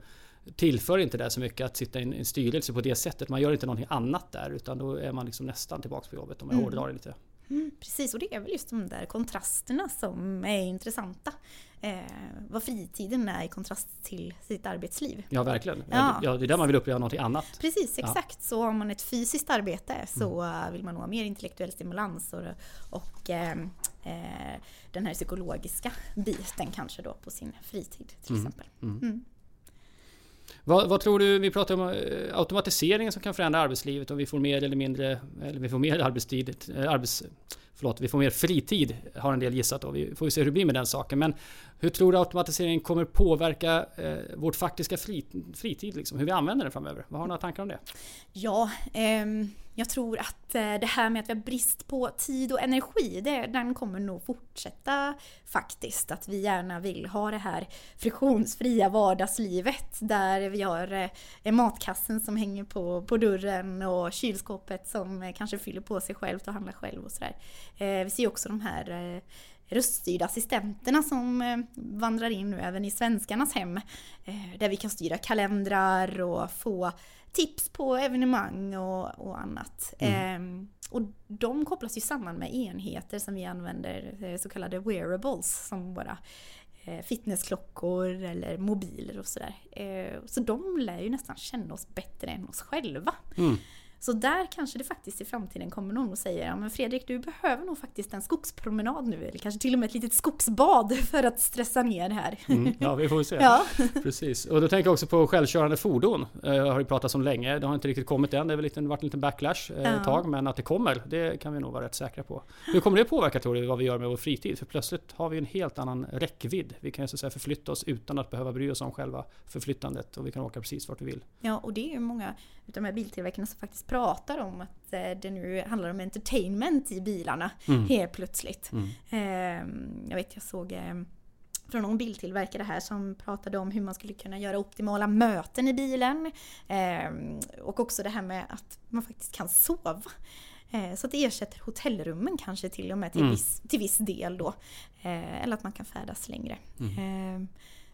tillför inte det så mycket att sitta i en, styrelse på det sättet. Man gör inte någonting annat där utan då är man liksom nästan tillbaka på jobbet om jag mm. hårdrar det lite. Mm, precis, och det är väl just de där kontrasterna som är intressanta. Eh, vad fritiden är i kontrast till sitt arbetsliv. Ja, verkligen. Ja. ja det är där man vill uppleva någonting annat. Precis, exakt. Ja. Så har man ett fysiskt arbete så mm. vill man ha mer intellektuell stimulans och, och eh, eh, den här psykologiska biten kanske då på sin fritid till mm. exempel. Vad, vad, tror du, vi pratar om eh, automatiseringen som kan förändra arbetslivet om vi får mer eller mindre, eller vi får mer arbetstid, eh, arbets, förlåt, vi får mer fritid har en del gissat då. Vi får se hur det blir med den saken. Men hur tror du automatiseringen kommer påverka eh, vårt faktiska fritid? Liksom, hur vi använder den framöver? Vad har du några tankar om det? Ja, eh, jag tror att eh, det här med att vi har brist på tid och energi, det, den kommer nog fortsätta faktiskt. Att vi gärna vill ha det här friktionsfria vardagslivet där vi har eh, matkassen som hänger på, på dörren och kylskåpet som eh, kanske fyller på sig självt och handlar själv och sådär. Vi ser också de här röststyrda assistenterna som vandrar in nu även i svenskarnas hem. Där vi kan styra kalendrar och få tips på evenemang och, och annat. Mm. Eh, och de kopplas ju samman med enheter som vi använder, eh, så kallade wearables, som våra eh, fitnessklockor eller mobiler och sådär. Eh, så de lär ju nästan känna oss bättre än oss själva. Mm. Så där kanske det faktiskt i framtiden kommer någon och säger ja men Fredrik du behöver nog faktiskt en skogspromenad nu eller kanske till och med ett litet skogsbad för att stressa ner här. Mm, ja vi får se. ja. Precis. Och då tänker jag också på självkörande fordon. Det eh, har ju pratats om länge. Det har inte riktigt kommit än. Det har väl varit en liten backlash eh, ett ja. tag. Men att det kommer, det kan vi nog vara rätt säkra på. Hur kommer det påverka tror du vad vi gör med vår fritid? För plötsligt har vi en helt annan räckvidd. Vi kan ju så att säga förflytta oss utan att behöva bry oss om själva förflyttandet. Och vi kan åka precis vart vi vill. Ja och det är ju många utav de här biltillverkarna som faktiskt pratar om att eh, det nu handlar om entertainment i bilarna mm. helt plötsligt. Mm. Ehm, jag vet, jag såg ehm, från någon biltillverkare här som pratade om hur man skulle kunna göra optimala möten i bilen. Ehm, och också det här med att man faktiskt kan sova. Så att det ersätter hotellrummen kanske till och med till, mm. viss, till viss del då. Eller att man kan färdas längre. Mm.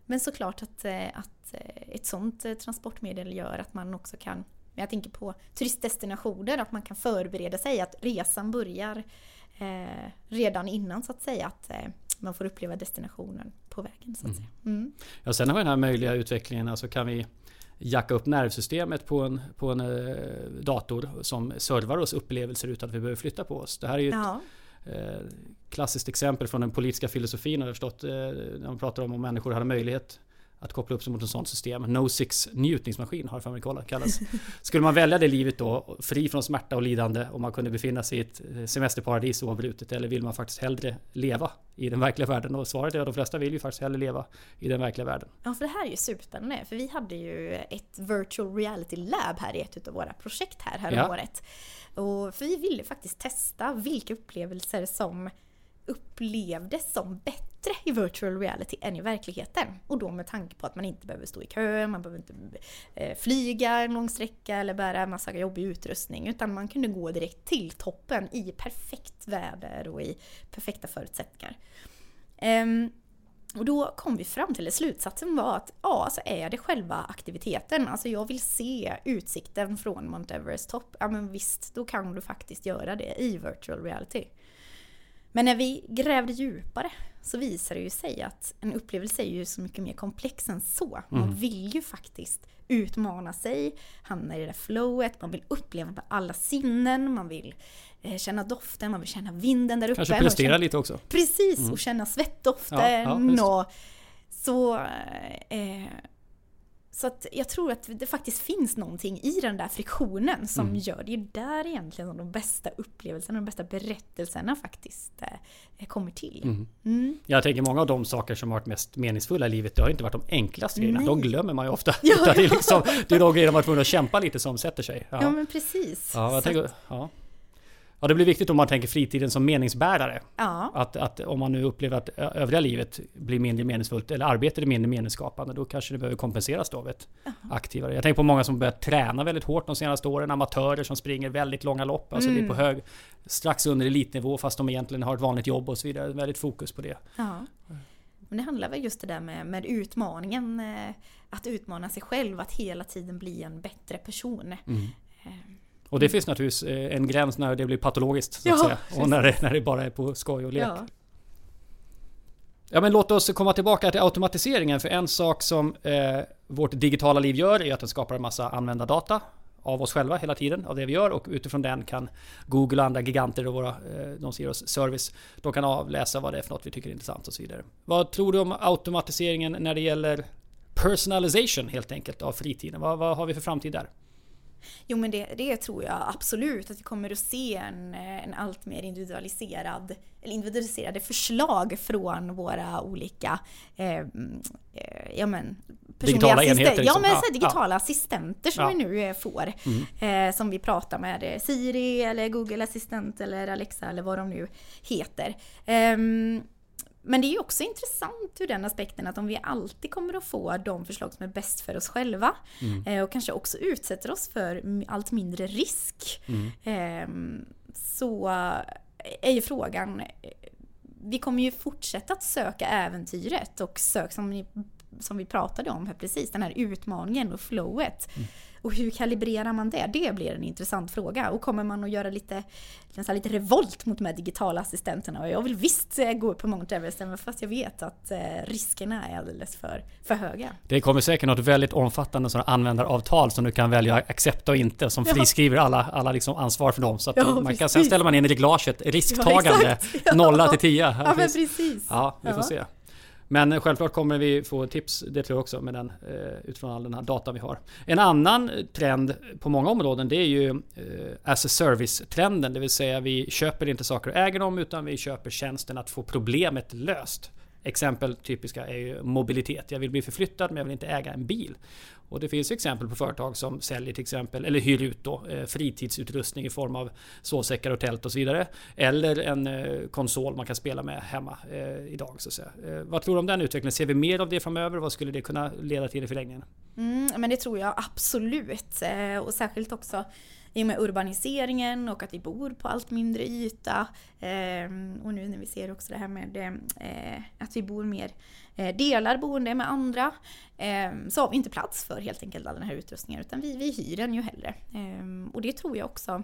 Men såklart att, att ett sånt transportmedel gör att man också kan men jag tänker på turistdestinationer, att man kan förbereda sig, att resan börjar eh, redan innan så att säga. Att eh, man får uppleva destinationen på vägen. Så att mm. säga. Mm. Ja, sen har vi den här möjliga utvecklingen, alltså kan vi jacka upp nervsystemet på en, på en eh, dator som servar oss upplevelser utan att vi behöver flytta på oss. Det här är ju ja. ett eh, klassiskt exempel från den politiska filosofin har jag förstått. Eh, när man pratar om om människor hade möjlighet att koppla upp sig mot ett sånt system. No Six njutningsmaskin har det för mig kallas. Skulle man välja det livet då, fri från smärta och lidande, om man kunde befinna sig i ett eh, semesterparadis oavbrutet, eller vill man faktiskt hellre leva i den verkliga världen? Och svaret är att de flesta vill ju faktiskt hellre leva i den verkliga världen. Ja, för det här är ju superspännande, för vi hade ju ett virtual reality lab här i ett av våra projekt här, här ja. året. Och för vi ville faktiskt testa vilka upplevelser som upplevdes som bättre i virtual reality än i verkligheten. Och då med tanke på att man inte behöver stå i kö, man behöver inte eh, flyga en lång sträcka eller bära en massa jobbig utrustning. Utan man kunde gå direkt till toppen i perfekt väder och i perfekta förutsättningar. Um, och då kom vi fram till, slutsatsen var att ja, så är det själva aktiviteten. Alltså jag vill se utsikten från Mount Everest topp. Ja men visst, då kan du faktiskt göra det i virtual reality. Men när vi grävde djupare så visar det ju sig att en upplevelse är ju så mycket mer komplex än så. Man Mm. vill ju faktiskt utmana sig, hamna i det där flowet, man vill uppleva med alla sinnen, man vill eh, känna doften, man vill känna vinden där uppe. Kanske prestera känna- lite också. Precis, och känna svettdoften Ja, ja, och så... Eh, så att jag tror att det faktiskt finns någonting i den där friktionen som Mm. gör det är där egentligen som de bästa upplevelserna, de bästa berättelserna faktiskt eh, kommer till. Mm. Mm. Jag tänker många av de saker som har varit mest meningsfulla i livet, det har inte varit de enklaste grejerna. Nej. De glömmer man ju ofta. Ja. Det, är liksom, det är de grejerna man var tvungen att kämpa lite som sätter sig. Ja. Ja, men precis. ja, jag tänker, ja. Ja, det blir viktigt om man tänker fritiden som meningsbärare. ja. Att, att om man nu upplever att övriga livet blir mindre meningsfullt eller arbetet är mindre meningsskapande, då kanske det behöver kompenseras då av ett aktivare. Jag tänker på många som börjat träna väldigt hårt de senaste åren, amatörer som springer väldigt långa lopp, alltså det är på hög, strax under elitnivå fast de egentligen har ett vanligt jobb och så vidare. Väldigt fokus på det. Ja. Men det handlar väl just det där med, med utmaningen. eh, Att utmana sig själv, att hela tiden bli en bättre person. Mm. Och det finns naturligtvis eh, en gräns när det blir patologiskt så att Ja, säga. Och när det, när det bara är på skoj och lek. Ja. Ja men låt oss komma tillbaka till automatiseringen. För en sak som eh, vårt digitala liv gör är att den skapar en massa användardata av oss själva hela tiden, av det vi gör och utifrån den kan Google och andra giganter och våra, eh, de som ger oss service, de kan avläsa vad det är för något vi tycker är intressant och så vidare. Vad tror du om automatiseringen när det gäller personalization helt enkelt av fritiden? Vad, vad har vi för framtid där? Jo men det, det tror jag absolut att vi kommer att se en, eh, en allt mer individualiserad eller individualiserade förslag från våra olika eh, mm, eh, ja, men, Digitala assisten- enheter, liksom. Ja men Ja, så digitala assistenter som Ja. Mm. vi nu eh, får. Eh, som vi pratar med eh, Siri eller Google Assistent eller Alexa eller vad de nu heter. Ehm, men det är också intressant ur den aspekten att om vi alltid kommer att få de förslag som är bäst för oss själva eh, och kanske också utsätter oss för allt mindre risk. eh, Så är ju frågan, eh, vi kommer ju fortsätta att söka äventyret och sök som, ni, som vi pratade om här precis, den här utmaningen och flowet. Och hur kalibrerar man det? Det blir en intressant fråga. Och kommer man att göra lite, här, lite revolt mot de här digitala assistenterna? Och jag vill visst eh, gå upp på Mount Everest, även fast jag vet att eh, riskerna är alldeles för, för höga. Det kommer säkert något väldigt omfattande sådana användaravtal som du kan välja att accepta och inte som Ja. friskriver alla, alla liksom ansvar för dem. Så att Ja, man kan, sen ställer man in i reglaget risktagande exakt. Ja. nolla till 10. Ja men precis. Ja, vi får Ja. se. Men självklart kommer vi få tips, det tror jag också, med den, eh, utifrån all den här data vi har. En annan trend på många områden det är ju eh, as a service-trenden. Det vill säga vi köper inte saker och äger dem utan vi köper tjänsten att få problemet löst. Exempel typiska är ju mobilitet. Jag vill bli förflyttad men jag vill inte äga en bil. Och det finns exempel på företag som säljer till exempel, eller hyr ut då, eh, fritidsutrustning i form av sovsäckar och tält och så vidare. Eller en eh, konsol man kan spela med hemma eh, idag. Så att säga. Eh, vad tror du om den utvecklingen? Ser vi mer av det framöver? Vad skulle det kunna leda till i förlängningen? Mm, men det tror jag absolut. Eh, och särskilt också i och med urbaniseringen och att vi bor på allt mindre yta. Eh, och nu när vi ser också det här med eh, att vi bor mer, eh, delar boende med andra. Eh, så har vi inte plats för helt enkelt all den här utrustningen utan vi, vi hyr den ju hellre. Eh, och det tror jag också.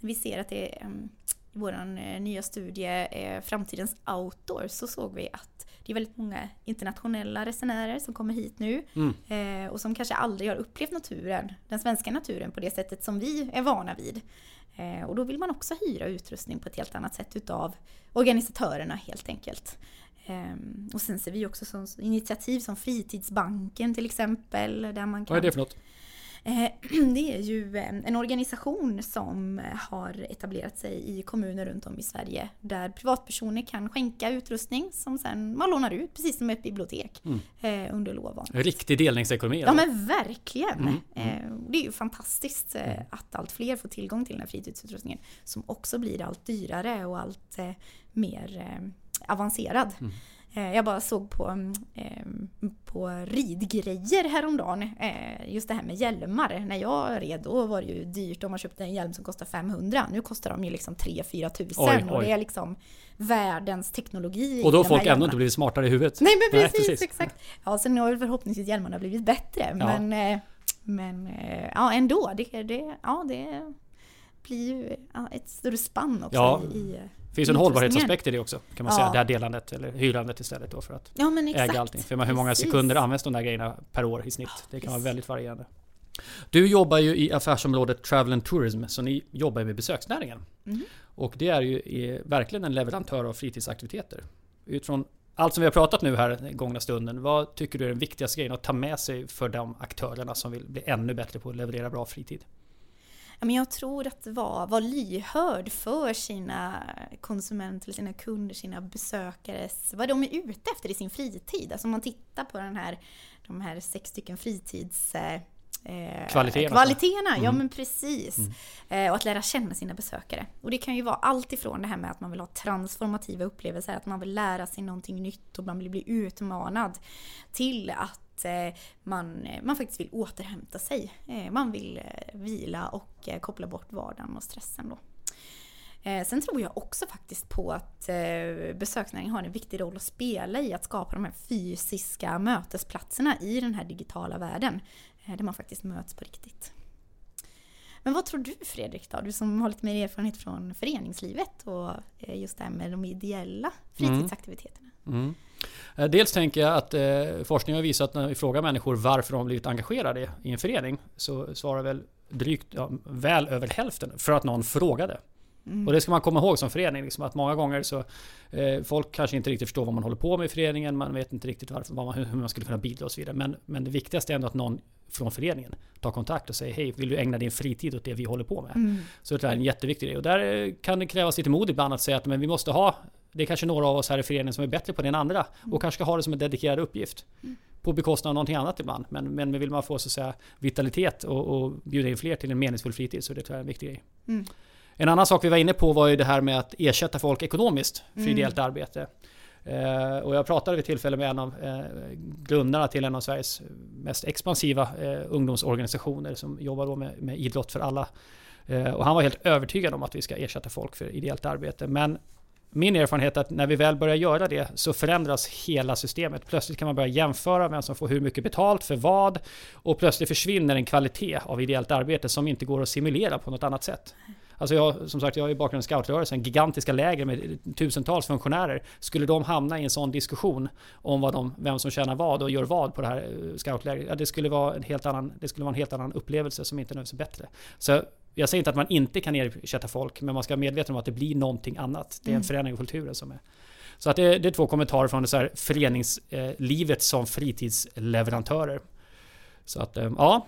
Vi ser att det ehm, eh, i vår nya studie eh, Framtidens outdoor så såg vi att det är väldigt många internationella resenärer som kommer hit nu Mm. eh, och som kanske aldrig har upplevt naturen, den svenska naturen på det sättet som vi är vana vid. Eh, och då vill man också hyra utrustning på ett helt annat sätt utav organisatörerna helt enkelt. Ehm, och sen ser vi också som initiativ som Fritidsbanken till exempel. Där man kan Vad är det för något? Eh, Det är ju eh, en organisation som har etablerat sig i kommuner runt om i Sverige där privatpersoner kan skänka utrustning som sen man lånar ut precis som ett bibliotek eh, under lovan. Riktig delningsekonomi? Ja men verkligen! Mm, Eh, Det är ju fantastiskt eh, att allt fler får tillgång till den här fritidsutrustningen som också blir allt dyrare och allt eh, mer eh, avancerad. Eh, Jag bara såg på, mm, eh, på ridgrejer häromdagen, eh, just det här med hjälmar. När jag red då var det ju dyrt om man köpte en hjälm som kostar 500. Nu kostar de ju liksom 3-4 tusen Oj, och det är liksom världens teknologi. Och då har folk ändå inte blivit smartare i huvudet? Nej men Nej, precis, precis. exakt. Ja, sen har förhoppningsvis hjälmarna blivit bättre. Men, eh, men ja, ändå. Det, det, ja, det blir ju ja, ett större spann också Ja. i, finns en hållbarhetsaspekt i det också kan man Ja. säga. Det här delandet eller hyrandet istället då för att Ja äga allting. För hur många Precis. sekunder används de där grejerna per år i snitt? Det kan vara väldigt varierande. Du jobbar ju i affärsområdet Travel and Tourism, så ni jobbar med besöksnäringen. Mhm. Och det är ju är verkligen en leverantör av fritidsaktiviteter. Utifrån allt som vi har pratat nu här den gångna stunden, vad tycker du är den viktigaste grejen att ta med sig för de aktörerna som vill bli ännu bättre på att leverera bra fritid? Men jag tror att vara var lyhörd för sina konsumenter, sina kunder, sina besökares, vad de är ute efter i sin fritid. Alltså om man tittar på den här, de här sex stycken fritids... Eh, Eh, Kvaliteterna. kvaliteterna ja Mm. men precis. Eh, och att lära känna sina besökare. Och det kan ju vara allt ifrån det här med att man vill ha transformativa upplevelser, att man vill lära sig någonting nytt och man vill bli utmanad. Till att eh, man, eh, man faktiskt vill återhämta sig. Eh, man vill vila och koppla bort vardagen och stressen då. Sen tror jag också faktiskt på att besöksnäringen har en viktig roll att spela i att skapa de här fysiska mötesplatserna i den här digitala världen. Eh, Där man faktiskt möts på riktigt. Men vad tror du Fredrik då? Du som har lite mer erfarenhet från föreningslivet och eh, just det här med de ideella fritidsaktiviteterna. Mm. Eh, Dels tänker jag att eh, forskning har visat när vi frågar människor varför de har blivit engagerade i en förening så svarar väl drygt, ja, väl över hälften för att någon frågade. Och det ska man komma ihåg som förening, liksom att många gånger så eh, folk kanske inte riktigt förstår vad man håller på med i föreningen, man vet inte riktigt varför, man, hur man skulle kunna bidra och så vidare. Men, men det viktigaste är ändå att någon från föreningen tar kontakt och säger hej, vill du ägna din fritid åt det vi håller på med? Mm. Så det är en jätteviktig grej. Och där eh, kan det krävas lite mod ibland att säga att men vi måste ha, det är kanske några av oss här i föreningen som är bättre på det än andra och kanske ska ha det som en dedikerad uppgift. På bekostnad av någonting annat ibland. Men, men vill man få så att säga vitalitet och, och bjuda in fler till en meningsfull fritid så det tror jag är en viktig grej. Mm. En annan sak vi var inne på var ju det här med att ersätta folk ekonomiskt för Mm. ideellt arbete. Eh, och jag pratade vid tillfälle med en av eh, grundarna till en av Sveriges mest expansiva eh, ungdomsorganisationer som jobbar då med, med idrott för alla. Eh, och han var helt övertygad om att vi ska ersätta folk för ideellt arbete. Men min erfarenhet är att när vi väl börjar göra det så förändras hela systemet. Plötsligt kan man börja jämföra vem som får hur mycket betalt för vad och plötsligt försvinner en kvalitet av ideellt arbete som inte går att simulera på något annat sätt. Alltså jag, som sagt, jag har ju bakgrund i scoutrörelsen, gigantiska läger med tusentals funktionärer. Skulle de hamna i en sån diskussion om vad de, vem som tjänar vad och gör vad på det här eh, scoutlägret, ja, det, skulle vara en helt annan, det skulle vara en helt annan upplevelse som inte nödvändigtvis är bättre. Så jag säger inte att man inte kan ersätta folk, men man ska vara medveten om att det blir någonting annat. Det är en Mm. förändring av kulturen som är... Så att det, det är två kommentarer från det så här föreningslivet som fritidsleverantörer. Så att, eh, ja.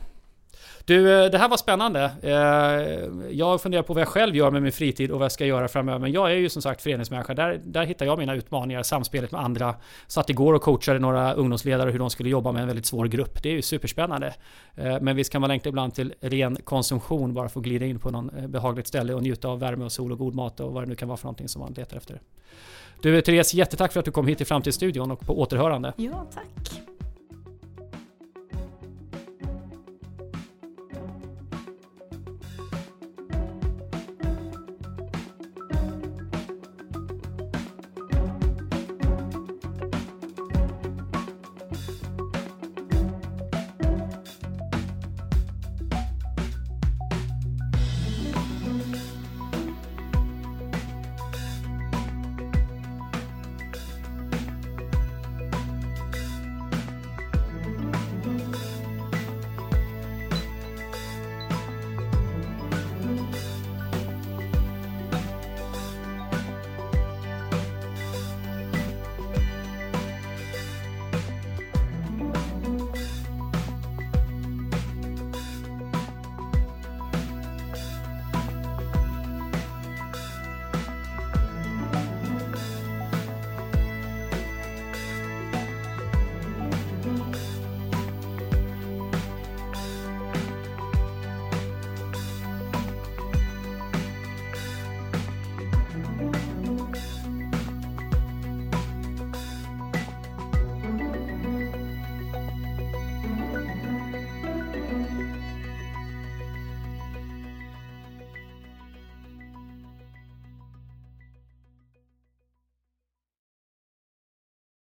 Du, eh, det här var spännande. Eh, jag funderar på vad jag själv gör med min fritid och vad jag ska göra framöver. Men jag är ju som sagt föreningsmänniska. Där, där hittar jag mina utmaningar, samspelet med andra. Satt igår och coachade några ungdomsledare hur de skulle jobba med en väldigt svår grupp. Det är ju superspännande. Eh, men visst kan man längta ibland till ren konsumtion bara för att glida in på någon behagligt ställe och njuta av värme och sol och god mat och vad det nu kan vara för någonting som man letar efter. Du Therese, jättetack för att du kom hit till Framtidsstudion och på återhörande. Ja, tack.